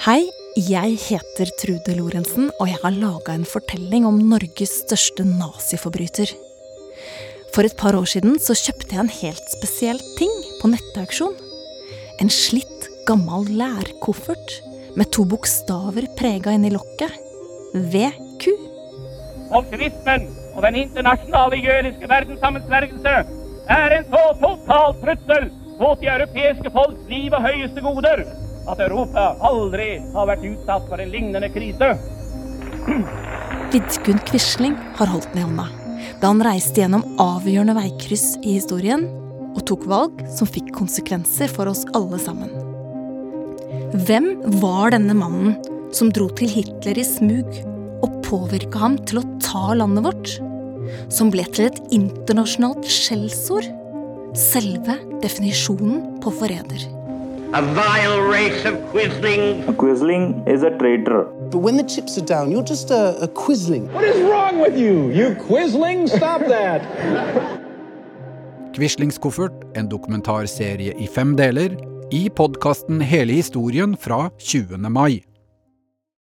Hei, jeg heter Trude Lorentzen, og jeg har laga en fortelling om Norges største naziforbryter. For et par år siden så kjøpte jeg en helt spesiell ting på nettauksjon. En slitt, gammel lærkoffert med to bokstaver prega inni lokket. VQ. Bolsjevismen og den internasjonale jødiske verdenssammensvergelse er en så total trussel mot de europeiske folks liv og høyeste goder at Europa aldri har vært utsatt for en lignende krise. Vidkun Quisling har holdt den i hånda da han reiste gjennom avgjørende veikryss i historien og tok valg som fikk konsekvenser for oss alle sammen. Hvem var denne mannen som dro til Hitler i smug og påvirka ham til å ta landet vårt? Som ble til et internasjonalt skjellsord? Selve definisjonen på forræder. A vile race of quizzling. A quizzling is a traitor. But when the chips are down, you're just a, a quizzling. What is wrong with you? You quizzling? Stop that. Quislingskoffert, en dokumentarserie i fem deler, i podkasten Hele historien fra 20. mai.